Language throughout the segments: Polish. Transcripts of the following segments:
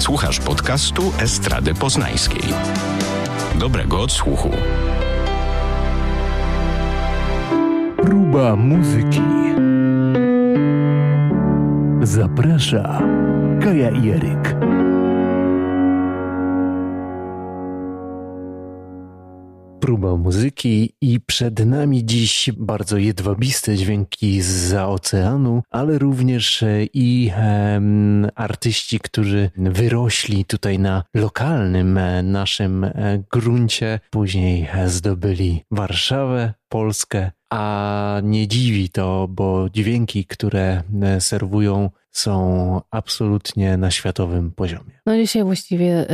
Słuchasz podcastu Estrady Poznańskiej. Dobrego odsłuchu. Próba muzyki. Zaprasza Kaja Jeryk. Próba muzyki i przed nami dziś bardzo jedwabiste dźwięki z oceanu, ale również e, i e, artyści, którzy wyrośli tutaj na lokalnym e, naszym e, gruncie, później zdobyli Warszawę, Polskę, a nie dziwi to, bo dźwięki, które serwują, są absolutnie na światowym poziomie. No dzisiaj właściwie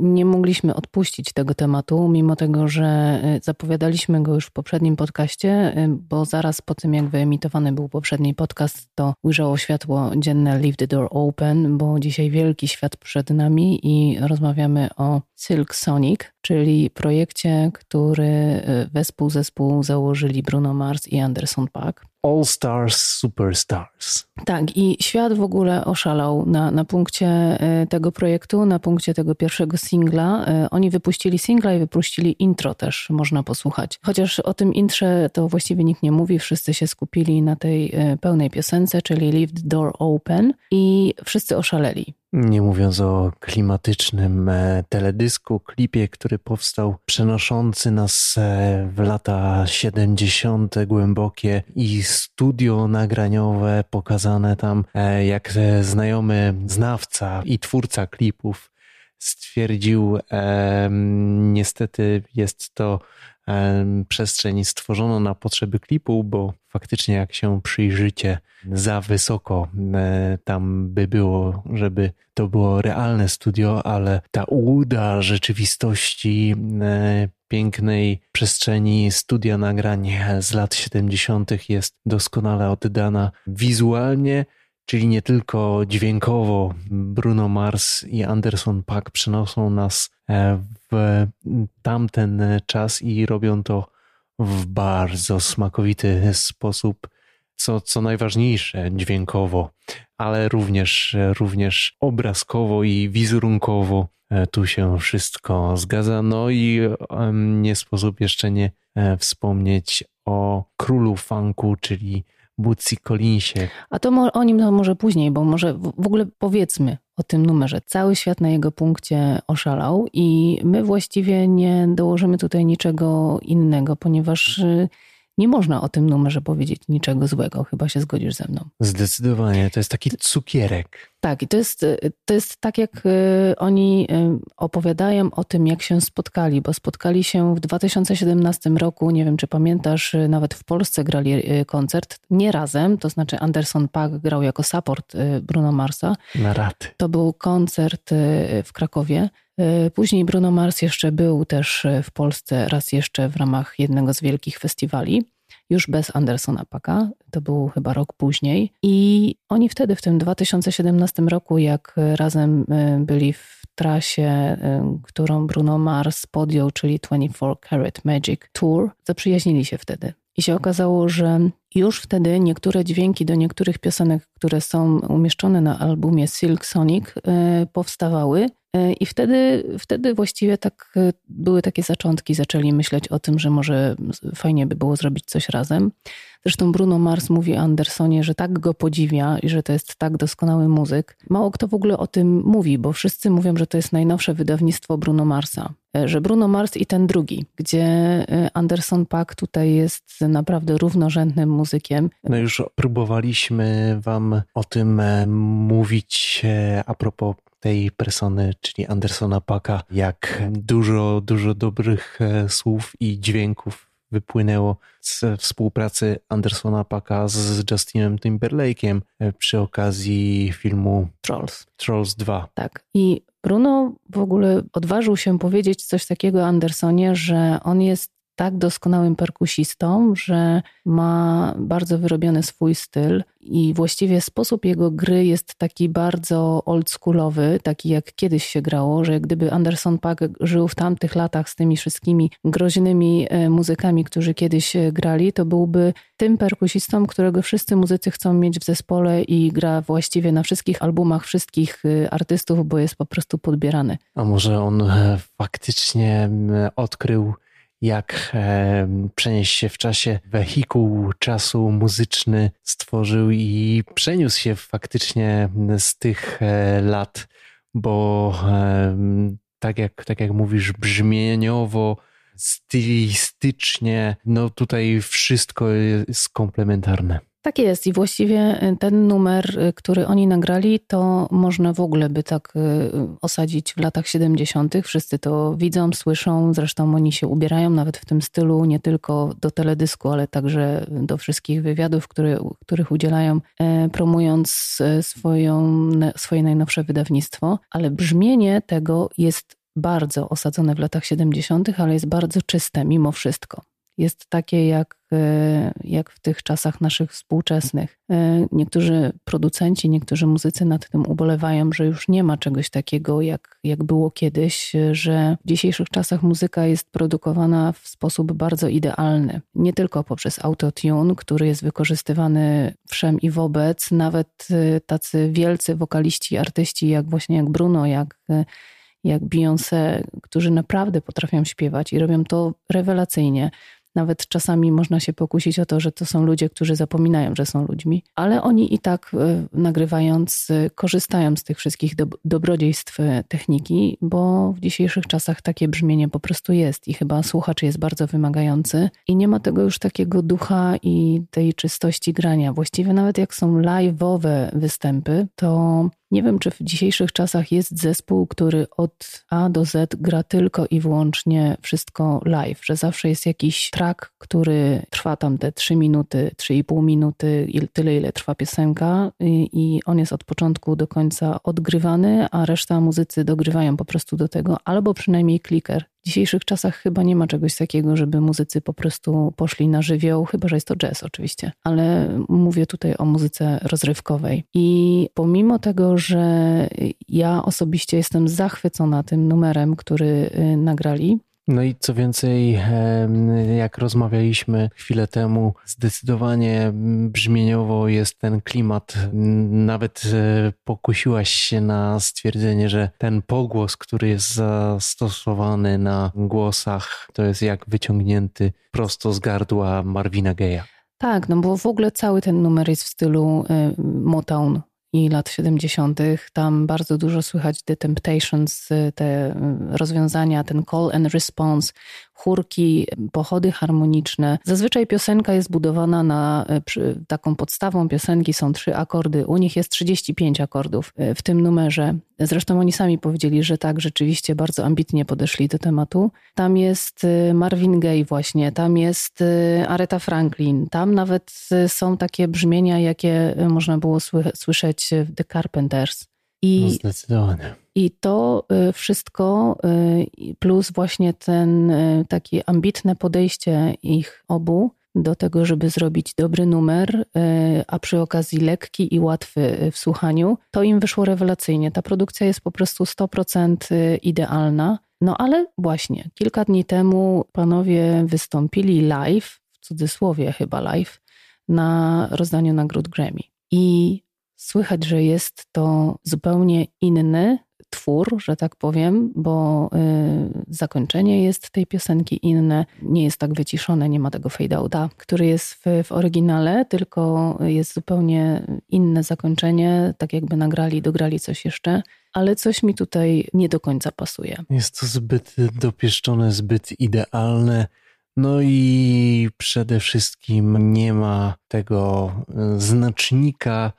nie mogliśmy odpuścić tego tematu, mimo tego, że y, zapowiadaliśmy go już w poprzednim podcaście, y, bo zaraz po tym, jak wyemitowany był poprzedni podcast, to ujrzało światło dzienne Leave the Door Open, bo dzisiaj wielki świat przed nami i rozmawiamy o Silk Sonic, czyli projekcie, który y, wespół zespół założyli Bruno Mars i Anderson Paak. All Stars Superstars. Tak, i świat w ogóle oszalał na, na punkcie tego projektu, na punkcie tego pierwszego singla. Oni wypuścili singla i wypuścili intro też, można posłuchać. Chociaż o tym intrze to właściwie nikt nie mówi, wszyscy się skupili na tej pełnej piosence, czyli Leave the Door Open i wszyscy oszaleli. Nie mówiąc o klimatycznym e, teledysku, klipie, który powstał, przenoszący nas e, w lata 70. głębokie i studio nagraniowe pokazane tam, e, jak znajomy znawca i twórca klipów stwierdził, niestety jest to przestrzeń stworzono na potrzeby klipu, bo faktycznie jak się przyjrzycie za wysoko e, tam by było, żeby to było realne studio, ale ta ułuda rzeczywistości e, pięknej przestrzeni studia nagrań z lat 70. jest doskonale oddana wizualnie, czyli nie tylko dźwiękowo. Bruno Mars i Anderson Paak przenoszą nas e, w tamten czas i robią to w bardzo smakowity sposób, co, co najważniejsze dźwiękowo, ale również, również obrazkowo i wizerunkowo e, tu się wszystko zgadza. No i nie sposób jeszcze nie e, wspomnieć o królu funku, czyli Bootsy Collinsie. A to o nim to może później, bo może w ogóle powiedzmy o tym numerze. Cały świat na jego punkcie oszalał i my właściwie nie dołożymy tutaj niczego innego, ponieważ y, nie można o tym numerze powiedzieć niczego złego, chyba się zgodzisz ze mną. Zdecydowanie, to jest taki cukierek. Tak, i to jest, to jest tak, jak y, oni y, opowiadają o tym, jak się spotkali, bo spotkali się w 2017 roku, nie wiem czy pamiętasz, y, nawet w Polsce grali koncert, nie razem, to znaczy Anderson Paak grał jako support Bruno Marsa. Na raty. To był koncert w Krakowie. Później Bruno Mars jeszcze był też w Polsce raz jeszcze w ramach jednego z wielkich festiwali już bez Andersona Paka. To był chyba rok później. I oni wtedy, w tym 2017 roku, jak razem y, byli w trasie, y, którą Bruno Mars podjął, czyli 24 Karat Magic Tour, zaprzyjaźnili się wtedy. I się okazało, że już wtedy niektóre dźwięki do niektórych piosenek, które są umieszczone na albumie Silk Sonic, y, powstawały I wtedy, wtedy właściwie tak e, były takie zaczątki, zaczęli myśleć o tym, że może fajnie by było zrobić coś razem. Zresztą Bruno Mars mówi Andersonie, że tak go podziwia i że to jest tak doskonały muzyk. Mało kto w ogóle o tym mówi, bo wszyscy mówią, że to jest najnowsze wydawnictwo Bruno Marsa. E, że Bruno Mars i ten drugi, gdzie Anderson Paak tutaj jest naprawdę równorzędnym muzykiem. No już próbowaliśmy wam o tym mówić a propos tej persony, czyli Andersona Paka, jak dużo, dużo dobrych e, słów i dźwięków wypłynęło z współpracy Andersona Paka z Justinem Timberlake'iem e, przy okazji filmu Trolls. Trolls 2. Tak. I Bruno w ogóle odważył się powiedzieć coś takiego Andersonie, że on jest tak doskonałym perkusistą, że ma bardzo wyrobiony swój styl i właściwie sposób jego gry jest taki bardzo oldschoolowy, taki jak kiedyś się grało, że gdyby Anderson Paak żył w tamtych latach z tymi wszystkimi groźnymi e, muzykami, którzy kiedyś e, grali, to byłby tym perkusistą, którego wszyscy muzycy chcą mieć w zespole i gra właściwie na wszystkich albumach wszystkich e, artystów, bo jest po prostu podbierany. A może on faktycznie odkrył jak e, przenieść się w czasie, wehikuł czasu muzyczny stworzył i przeniósł się faktycznie z tych e, lat, bo e, tak, jak, tak jak mówisz, brzmieniowo, stylistycznie, no tutaj wszystko jest komplementarne. Tak jest i właściwie y, ten numer, y, który oni nagrali, to można w ogóle by tak y, osadzić w latach 70. Wszyscy to widzą, słyszą, zresztą oni się ubierają nawet w tym stylu, nie tylko do teledysku, ale także do wszystkich wywiadów, których udzielają, e, promując e, swoją, swoje najnowsze wydawnictwo. Ale brzmienie tego jest bardzo osadzone w latach 70., ale jest bardzo czyste mimo wszystko jest takie jak, e, jak w tych czasach naszych współczesnych. E, niektórzy producenci, niektórzy muzycy nad tym ubolewają, że już nie ma czegoś takiego, jak, jak było kiedyś, że w dzisiejszych czasach muzyka jest produkowana w sposób bardzo idealny. Nie tylko poprzez autotune, który jest wykorzystywany wszem i wobec, nawet e, tacy wielcy wokaliści, artyści, jak właśnie jak Bruno, jak jak Beyoncé, którzy naprawdę potrafią śpiewać i robią to rewelacyjnie. Nawet czasami można się pokusić o to, że to są ludzie, którzy zapominają, że są ludźmi, ale oni i tak e, nagrywając e, korzystają z tych wszystkich do, dobrodziejstw e, techniki, bo w dzisiejszych czasach takie brzmienie po prostu jest i chyba słuchacz jest bardzo wymagający i nie ma tego już takiego ducha i tej czystości grania. Właściwie nawet jak są live'owe występy, to nie wiem, czy w dzisiejszych czasach jest zespół, który od A do Z gra tylko i wyłącznie wszystko live, że zawsze jest jakiś track, który trwa tam te 3 minuty, 3,5 minuty, tyle ile trwa piosenka i, i on jest od początku do końca odgrywany, a reszta muzycy dogrywają po prostu do tego, albo przynajmniej kliker w dzisiejszych czasach chyba nie ma czegoś takiego, żeby muzycy po prostu poszli na żywioł, chyba że jest to jazz oczywiście, ale mówię tutaj o muzyce rozrywkowej. I pomimo tego, że ja osobiście jestem zachwycona tym numerem, który y, nagrali, no i co więcej, jak rozmawialiśmy chwilę temu, zdecydowanie brzmieniowo jest ten klimat. Nawet e, pokusiłaś się na stwierdzenie, że ten pogłos, który jest zastosowany na głosach, to jest jak wyciągnięty prosto z gardła Marvina Gaye'a. Tak, no bo w ogóle cały ten numer jest w stylu e, Motown i lat 70. Tam bardzo dużo słychać The Temptations, te rozwiązania, ten call and response, chórki, pochody harmoniczne. Zazwyczaj piosenka jest budowana na taką podstawą piosenki są trzy akordy. U nich jest 35 akordów e, w tym numerze. Zresztą oni sami powiedzieli, że tak, rzeczywiście bardzo ambitnie podeszli do tematu. Tam jest Marvin Gaye właśnie, tam jest Aretha Franklin, tam nawet są takie brzmienia, jakie można było słyszeć w The Carpenters. I, no zdecydowanie. I to y, wszystko, y, plus właśnie ten y, takie ambitne podejście ich obu do tego, żeby zrobić dobry numer, a przy okazji lekki i łatwy w słuchaniu, to im wyszło rewelacyjnie. Ta produkcja jest po prostu 100% idealna. No ale właśnie, kilka dni temu panowie wystąpili live, w cudzysłowie chyba live, na rozdaniu nagród Grammy. I słychać, że jest to zupełnie inny twór, że tak powiem, bo y, zakończenie jest tej piosenki inne, nie jest tak wyciszone, nie ma tego fade-outa, który jest w, w oryginale, tylko jest zupełnie inne zakończenie, tak jakby nagrali, dograli coś jeszcze, ale coś mi tutaj nie do końca pasuje. Jest to zbyt dopieszczone, zbyt idealne. No i przede wszystkim nie ma tego znacznika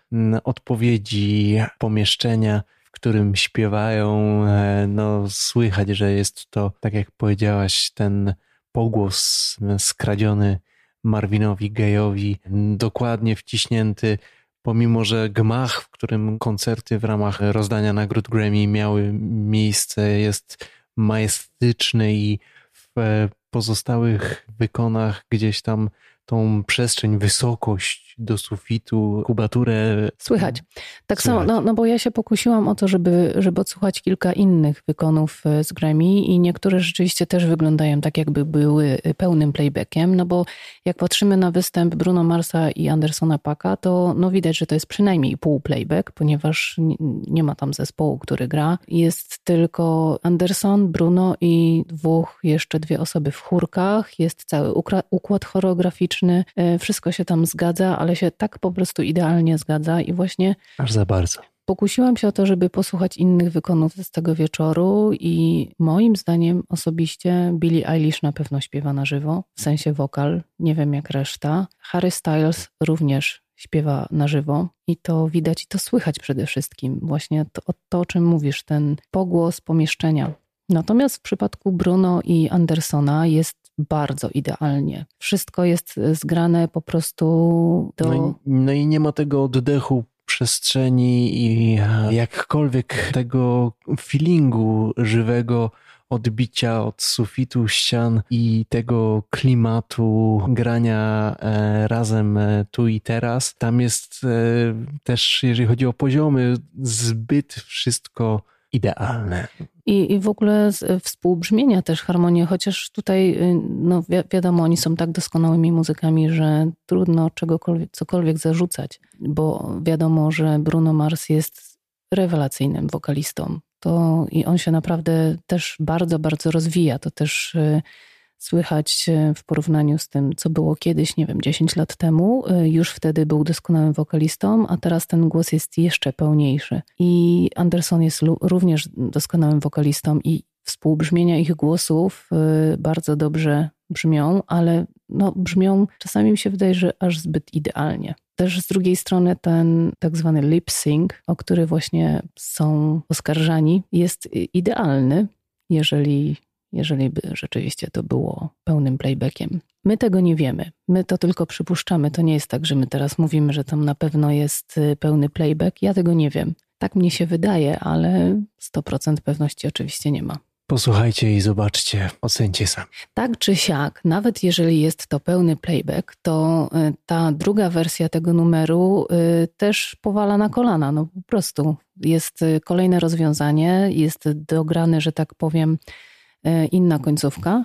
odpowiedzi pomieszczenia, którym śpiewają, e, no słychać, że jest to, tak jak powiedziałaś, ten pogłos skradziony Marvinowi Gayowi, dokładnie wciśnięty, pomimo że gmach, w którym koncerty w ramach rozdania nagród Grammy miały miejsce, jest majestyczny i w pozostałych wykonach gdzieś tam tą przestrzeń, wysokość do sufitu, kubaturę. Słychać. Tak samo, no, no bo ja się pokusiłam o to, żeby, żeby odsłuchać kilka innych wykonów e, z Grammy i niektóre rzeczywiście też wyglądają tak, jakby były e, pełnym playbackiem, no bo jak patrzymy na występ Bruno Marsa i Andersona Paka, to no widać, że to jest przynajmniej pół playback, ponieważ nie, nie ma tam zespołu, który gra. Jest tylko Anderson, Bruno i dwóch, jeszcze dwie osoby w chórkach. Jest cały układ choreograficzny, E, wszystko się tam zgadza, ale się tak po prostu idealnie zgadza i właśnie. Aż za bardzo. Pokusiłam się o to, żeby posłuchać innych wykonów z tego wieczoru i moim zdaniem osobiście Billie Eilish na pewno śpiewa na żywo, w sensie wokal, nie wiem jak reszta. Harry Styles również śpiewa na żywo i to widać i to słychać przede wszystkim. Właśnie to, to o czym mówisz, ten pogłos pomieszczenia. Natomiast w przypadku Bruno i Andersona jest bardzo idealnie. Wszystko jest zgrane po prostu do. No i, no i nie ma tego oddechu przestrzeni i jakkolwiek tego feelingu żywego odbicia od sufitu, ścian i tego klimatu grania e, razem e, tu i teraz. Tam jest e, też, jeżeli chodzi o poziomy, zbyt wszystko idealne. I, I w ogóle współbrzmienia też harmonie, chociaż tutaj, y, no wi wiadomo, oni są tak doskonałymi muzykami, że trudno czegokolwiek, cokolwiek zarzucać, bo wiadomo, że Bruno Mars jest rewelacyjnym wokalistą. To i on się naprawdę też bardzo, bardzo rozwija. To też y, słychać w porównaniu z tym, co było kiedyś, nie wiem, 10 lat temu. Y, już wtedy był doskonałym wokalistą, a teraz ten głos jest jeszcze pełniejszy. I Anderson jest również doskonałym wokalistą i współbrzmienia ich głosów y, bardzo dobrze brzmią, ale no, brzmią, czasami mi się wydaje, że aż zbyt idealnie. Też z drugiej strony ten tak zwany lip sync, o który właśnie są oskarżani, jest idealny, jeżeli jeżeli by rzeczywiście to było pełnym playbackiem. My tego nie wiemy. My to tylko przypuszczamy. To nie jest tak, że my teraz mówimy, że tam na pewno jest y, pełny playback. Ja tego nie wiem. Tak mnie się wydaje, ale 100% pewności oczywiście nie ma. Posłuchajcie i zobaczcie, ocencie sami. Tak czy siak, nawet jeżeli jest to pełny playback, to y, ta druga wersja tego numeru y, też powala na kolana. No po prostu jest kolejne rozwiązanie, jest dograny, że tak powiem, inna końcówka.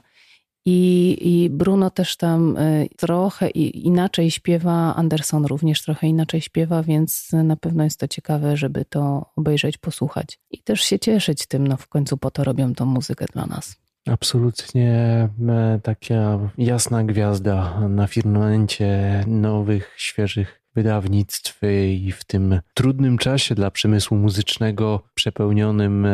I, I Bruno też tam e, trochę inaczej śpiewa, Anderson również trochę inaczej śpiewa, więc na pewno jest to ciekawe, żeby to obejrzeć, posłuchać i też się cieszyć tym, no w końcu po to robią tą muzykę dla nas. Absolutnie e, taka jasna gwiazda na firmamencie nowych, świeżych wydawnictw i w tym trudnym czasie dla przemysłu muzycznego, przepełnionym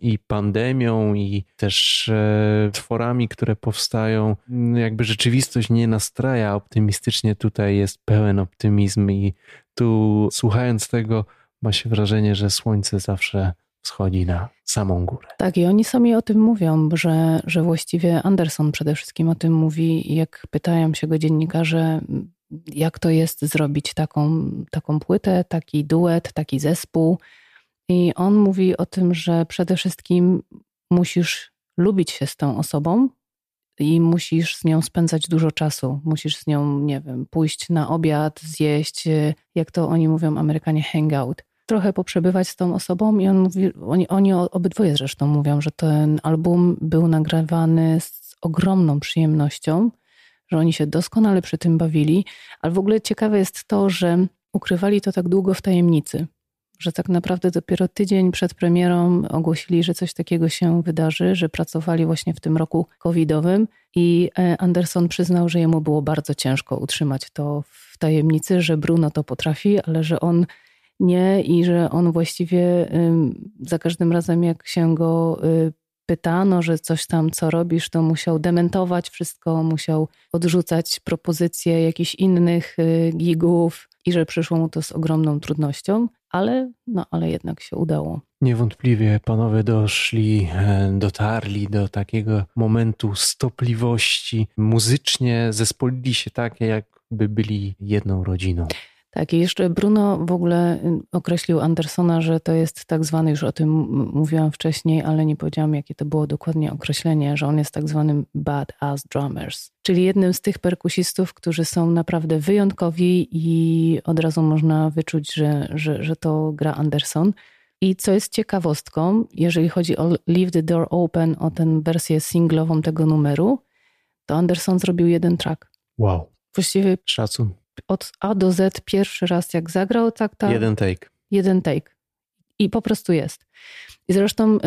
i pandemią, i też e, tworami, które powstają, jakby rzeczywistość nie nastraja optymistycznie. Tutaj jest pełen optymizm, i tu słuchając tego, ma się wrażenie, że słońce zawsze wschodzi na samą górę. Tak, i oni sami o tym mówią, że, że właściwie Anderson przede wszystkim o tym mówi. Jak pytają się go dziennikarze, jak to jest zrobić taką, taką płytę, taki duet, taki zespół. I on mówi o tym, że przede wszystkim musisz lubić się z tą osobą i musisz z nią spędzać dużo czasu. Musisz z nią, nie wiem, pójść na obiad, zjeść, jak to oni mówią, Amerykanie, hangout. Trochę poprzebywać z tą osobą i on mówi, oni, oni obydwoje zresztą mówią, że ten album był nagrywany z ogromną przyjemnością że oni się doskonale przy tym bawili, ale w ogóle ciekawe jest to, że ukrywali to tak długo w tajemnicy, że tak naprawdę dopiero tydzień przed premierą ogłosili, że coś takiego się wydarzy, że pracowali właśnie w tym roku covidowym. I e, Anderson przyznał, że jemu było bardzo ciężko utrzymać to w tajemnicy, że Bruno to potrafi, ale że on nie i że on właściwie za każdym razem, jak się go y, pytano, że coś tam, co robisz, to musiał dementować wszystko, musiał odrzucać propozycje jakichś innych y, gigów i że przyszło mu to z ogromną trudnością, ale, no, ale jednak się udało. Niewątpliwie panowie doszli, e, dotarli do takiego momentu stopliwości. Muzycznie zespolili się tak, jakby byli jedną rodziną. Tak, i jeszcze Bruno w ogóle y, określił Andersona, że to jest tak zwany, już o tym mówiłam wcześniej, ale nie powiedziałam, jakie to było dokładnie określenie, że on jest tak zwanym bad ass drummers, czyli jednym z tych perkusistów, którzy są naprawdę wyjątkowi i od razu można wyczuć, że, że, że to gra Anderson. I co jest ciekawostką, jeżeli chodzi o Leave the Door Open, o tę wersję singlową tego numeru, to Anderson zrobił jeden track. Wow. Właściwie Szacun. Od A do Z pierwszy raz jak zagrał, tak tak. Jeden take. jeden take. I po prostu jest. I zresztą y,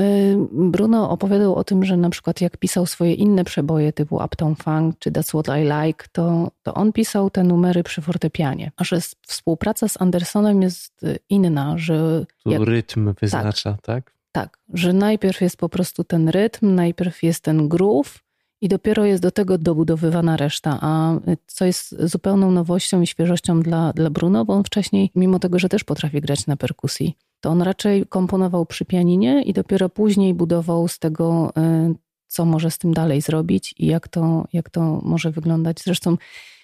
Bruno opowiadał o tym, że na przykład jak pisał swoje inne przeboje typu Uptown Funk czy That's What I Like, to, to on pisał te numery przy fortepianie. A że współpraca z Andersonem jest y, inna, że Tu jak, rytm wyznacza, tak? tak, że najpierw jest po prostu ten rytm, najpierw jest ten groove i dopiero jest do tego dobudowywana reszta. A y, co jest zupełną nowością i świeżością dla, dla Bruno, bo on wcześniej, mimo tego, że też potrafi grać na perkusji, to on raczej komponował przy pianinie i dopiero później budował z tego, y, co może z tym dalej zrobić i jak to, jak to może wyglądać. Zresztą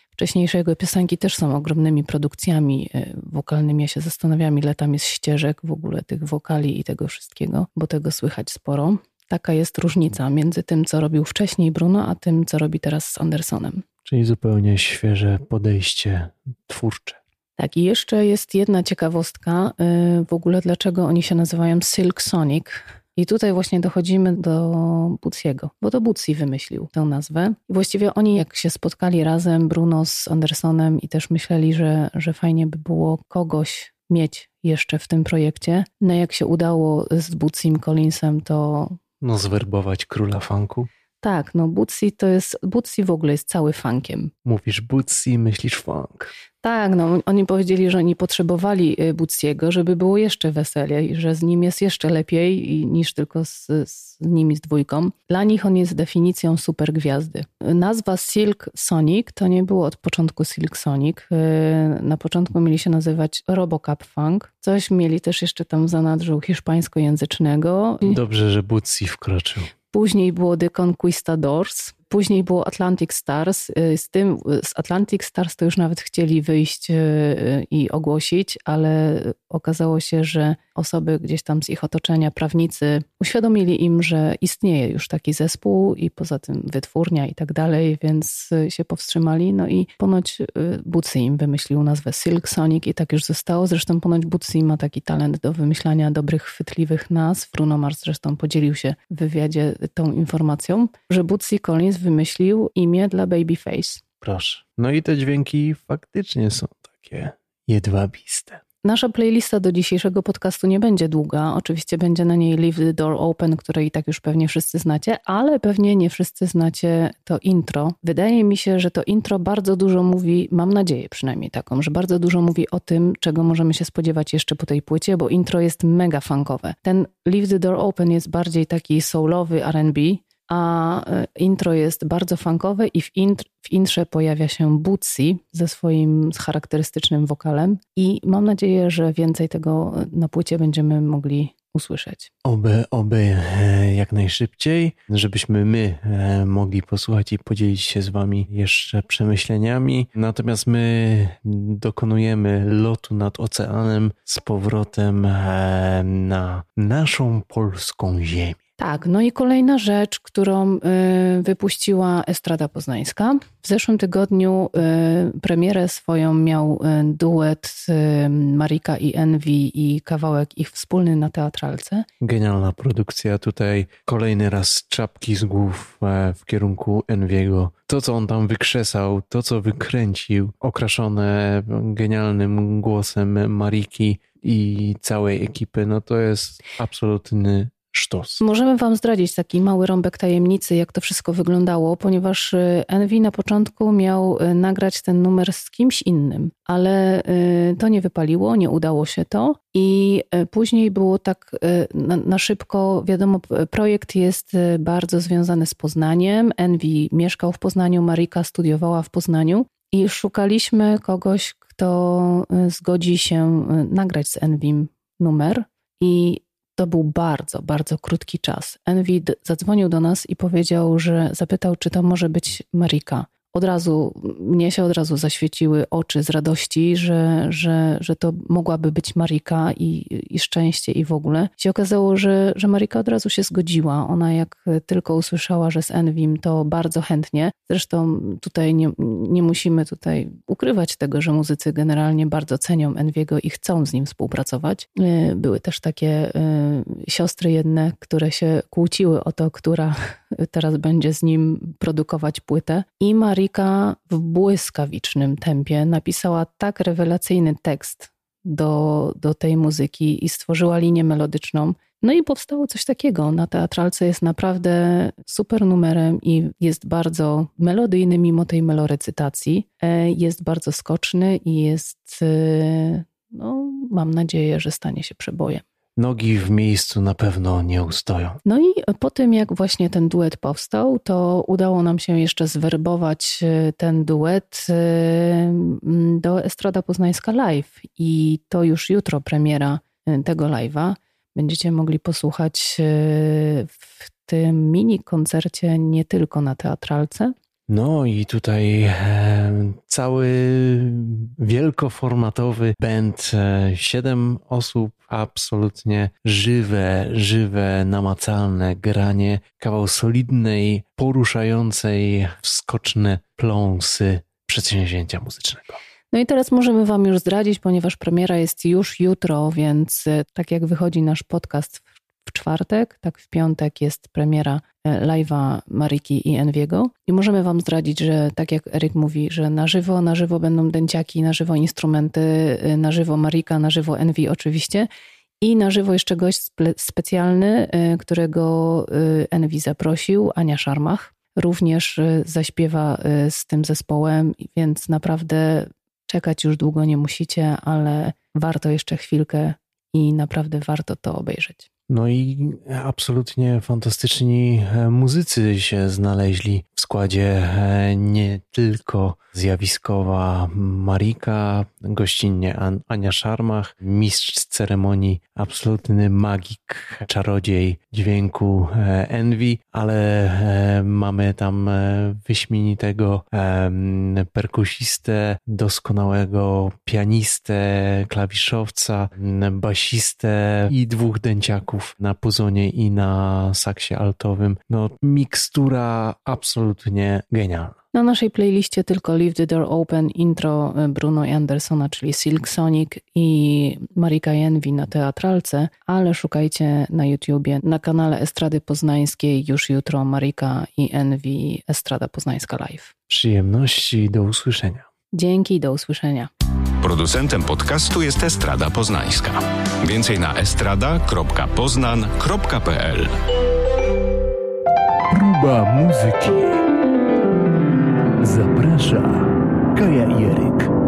wcześniejsze jego piosenki też są ogromnymi produkcjami y, wokalnymi. Ja się zastanawiam, ile tam jest ścieżek w ogóle tych wokali i tego wszystkiego, bo tego słychać sporo. Taka jest różnica między tym, co robił wcześniej Bruno, a tym, co robi teraz z Andersonem. Czyli zupełnie świeże podejście twórcze. Tak, i jeszcze jest jedna ciekawostka y, w ogóle, dlaczego oni się nazywają Silk Sonic. I tutaj właśnie dochodzimy do Buciego, bo to Buci wymyślił tę nazwę. I właściwie oni, jak się spotkali razem, Bruno z Andersonem, i też myśleli, że, że fajnie by było kogoś mieć jeszcze w tym projekcie. No jak się udało z Bucim Collinsem, to No zwerbować króla funku. Tak, no Buci to jest, Buci w ogóle jest cały funkiem. Mówisz bootsy, myślisz funk. Tak, no oni powiedzieli, że oni potrzebowali y, Buciego, żeby było jeszcze weseliej, że z nim jest jeszcze lepiej niż tylko z, z nimi z dwójką. Dla nich on jest definicją super gwiazdy. Nazwa Silk Sonic to nie było od początku Silk Sonic. Y, Na początku mieli się nazywać Robocap Funk. Coś mieli też jeszcze tam zanadrzu hiszpańskojęzycznego. Dobrze, że bootsy wkroczył. Później było The Conquistadors, później było Atlantic Stars. Y, Z tym, z Atlantic Stars to już nawet chcieli wyjść y, i ogłosić, ale okazało się, że osoby gdzieś tam z ich otoczenia, prawnicy, uświadomili im, że istnieje już taki zespół i poza tym wytwórnia i tak dalej, więc y, się powstrzymali. No i ponoć y, Bucy im wymyślił nazwę Silk Sonic i tak już zostało. Zresztą ponoć Bucy ma taki talent do wymyślania dobrych, chwytliwych nazw. Bruno Mars zresztą podzielił się w wywiadzie tą informacją, że Bootsy Collins wymyślił imię dla Babyface. Proszę. No i te dźwięki faktycznie są takie jedwabiste. Nasza playlista do dzisiejszego podcastu nie będzie długa. Oczywiście będzie na niej Leave the Door Open, które i tak już pewnie wszyscy znacie, ale pewnie nie wszyscy znacie to intro. Wydaje mi się, że to intro bardzo dużo mówi, mam nadzieję przynajmniej taką, że bardzo dużo mówi o tym, czego możemy się spodziewać jeszcze po tej płycie, bo intro jest mega funkowe. Ten Leave the Door Open jest bardziej taki soulowy R&B, a e, intro jest bardzo funkowe i w, intr, w intrze pojawia się Bootsy ze swoim charakterystycznym wokalem i mam nadzieję, że więcej tego na płycie będziemy mogli usłyszeć. Oby, oby e, jak najszybciej, żebyśmy my e, mogli posłuchać i podzielić się z wami jeszcze przemyśleniami. Natomiast my dokonujemy lotu nad oceanem z powrotem na naszą polską ziemię. Tak, no i kolejna rzecz, którą y, wypuściła Estrada Poznańska. W zeszłym tygodniu y, premierę swoją miał y, duet Marika i Envy i kawałek ich wspólny na teatralce. Genialna produkcja. Tutaj kolejny raz czapki z głów e, w kierunku Enviego. To, co on tam wykrzesał, to, co wykręcił, okraszone genialnym głosem Mariki i całej ekipy, no to jest absolutny sztos. Możemy Wam zdradzić taki mały rąbek tajemnicy, jak to wszystko wyglądało, ponieważ Envy na początku miał y, nagrać ten numer z kimś innym, ale y, to nie wypaliło, nie udało się to. I y, później było tak na, na szybko, wiadomo, projekt jest bardzo związany z Poznaniem. Envy mieszkał w Poznaniu, Marika studiowała w Poznaniu i szukaliśmy kogoś, kto zgodzi się nagrać z Envym numer. I to był bardzo, bardzo krótki czas. Envy d- zadzwonił do nas i powiedział, że zapytał, czy to może być Marika. Od razu, mnie się od razu zaświeciły oczy z radości, że, że, że to mogłaby być Marika i, i szczęście i w ogóle. Się okazało, że, że Marika od razu się zgodziła. Ona jak tylko usłyszała, że z Envim, to bardzo chętnie. Zresztą tutaj nie, nie musimy tutaj ukrywać tego, że muzycy generalnie bardzo cenią Enviego i chcą z nim współpracować. Y, były też takie y, siostry jedne, które się kłóciły o to, która teraz będzie z nim produkować płytę. I Marika w błyskawicznym tempie napisała tak rewelacyjny tekst do, do tej muzyki i stworzyła linię melodyczną. No i powstało coś takiego. Na teatralce jest naprawdę super numerem i jest bardzo melodyjny mimo tej melorecytacji. E, jest bardzo skoczny i jest, e, no, mam nadzieję, że stanie się przebojem nogi w miejscu na pewno nie ustoją. No i po tym, jak właśnie ten duet powstał, to udało nam się jeszcze zwerbować e, ten duet e, do Estrada Poznańska Live i to już jutro premiera e, tego live'a. Będziecie mogli posłuchać w tym mini koncercie nie tylko na teatralce, no i tutaj e, cały wielkoformatowy band, e, siedem osób, absolutnie żywe, żywe, namacalne granie, kawał solidnej, poruszającej, wskoczne pląsy przedsięwzięcia muzycznego. No i teraz możemy Wam już zdradzić, ponieważ premiera jest już jutro, więc e, tak jak wychodzi nasz podcast w czwartek, tak w piątek jest premiera e, live'a Mariki i Enviego. I możemy Wam zdradzić, że tak jak Eryk mówi, że na żywo, na żywo będą dęciaki, na żywo instrumenty, e, na żywo Marika, na żywo Envy oczywiście. I na żywo jeszcze gość spe specjalny, e, którego Envy zaprosił, Ania Szarmach. Również zaśpiewa z tym zespołem, więc naprawdę czekać już długo nie musicie, ale warto jeszcze chwilkę i naprawdę warto to obejrzeć. No i absolutnie fantastyczni e, muzycy się znaleźli w składzie e, nie tylko zjawiskowa Marika, gościnnie Ania Szarmach, mistrz ceremonii, absolutny magik, czarodziej dźwięku e, Envy, ale mamy tam wyśmienitego perkusistę, doskonałego pianistę, klawiszowca, basistę i dwóch dęciaków na puzonie i na saksie altowym. No, mikstura absolutnie genialna. Na naszej playliście tylko Leave the Door Open, intro Bruno Andersona, czyli Silk Sonic i Marika Envy na teatralce, ale szukajcie na YouTubie, na kanale Estrady Poznańskiej już jutro Marika i Envy Estrada Poznańska Live. Przyjemności, do usłyszenia. Dzięki, do usłyszenia. Producentem podcastu jest Estrada Poznańska. Więcej na estrada.poznan.pl Próba muzyki. Zaprasza Kaja Jeryk.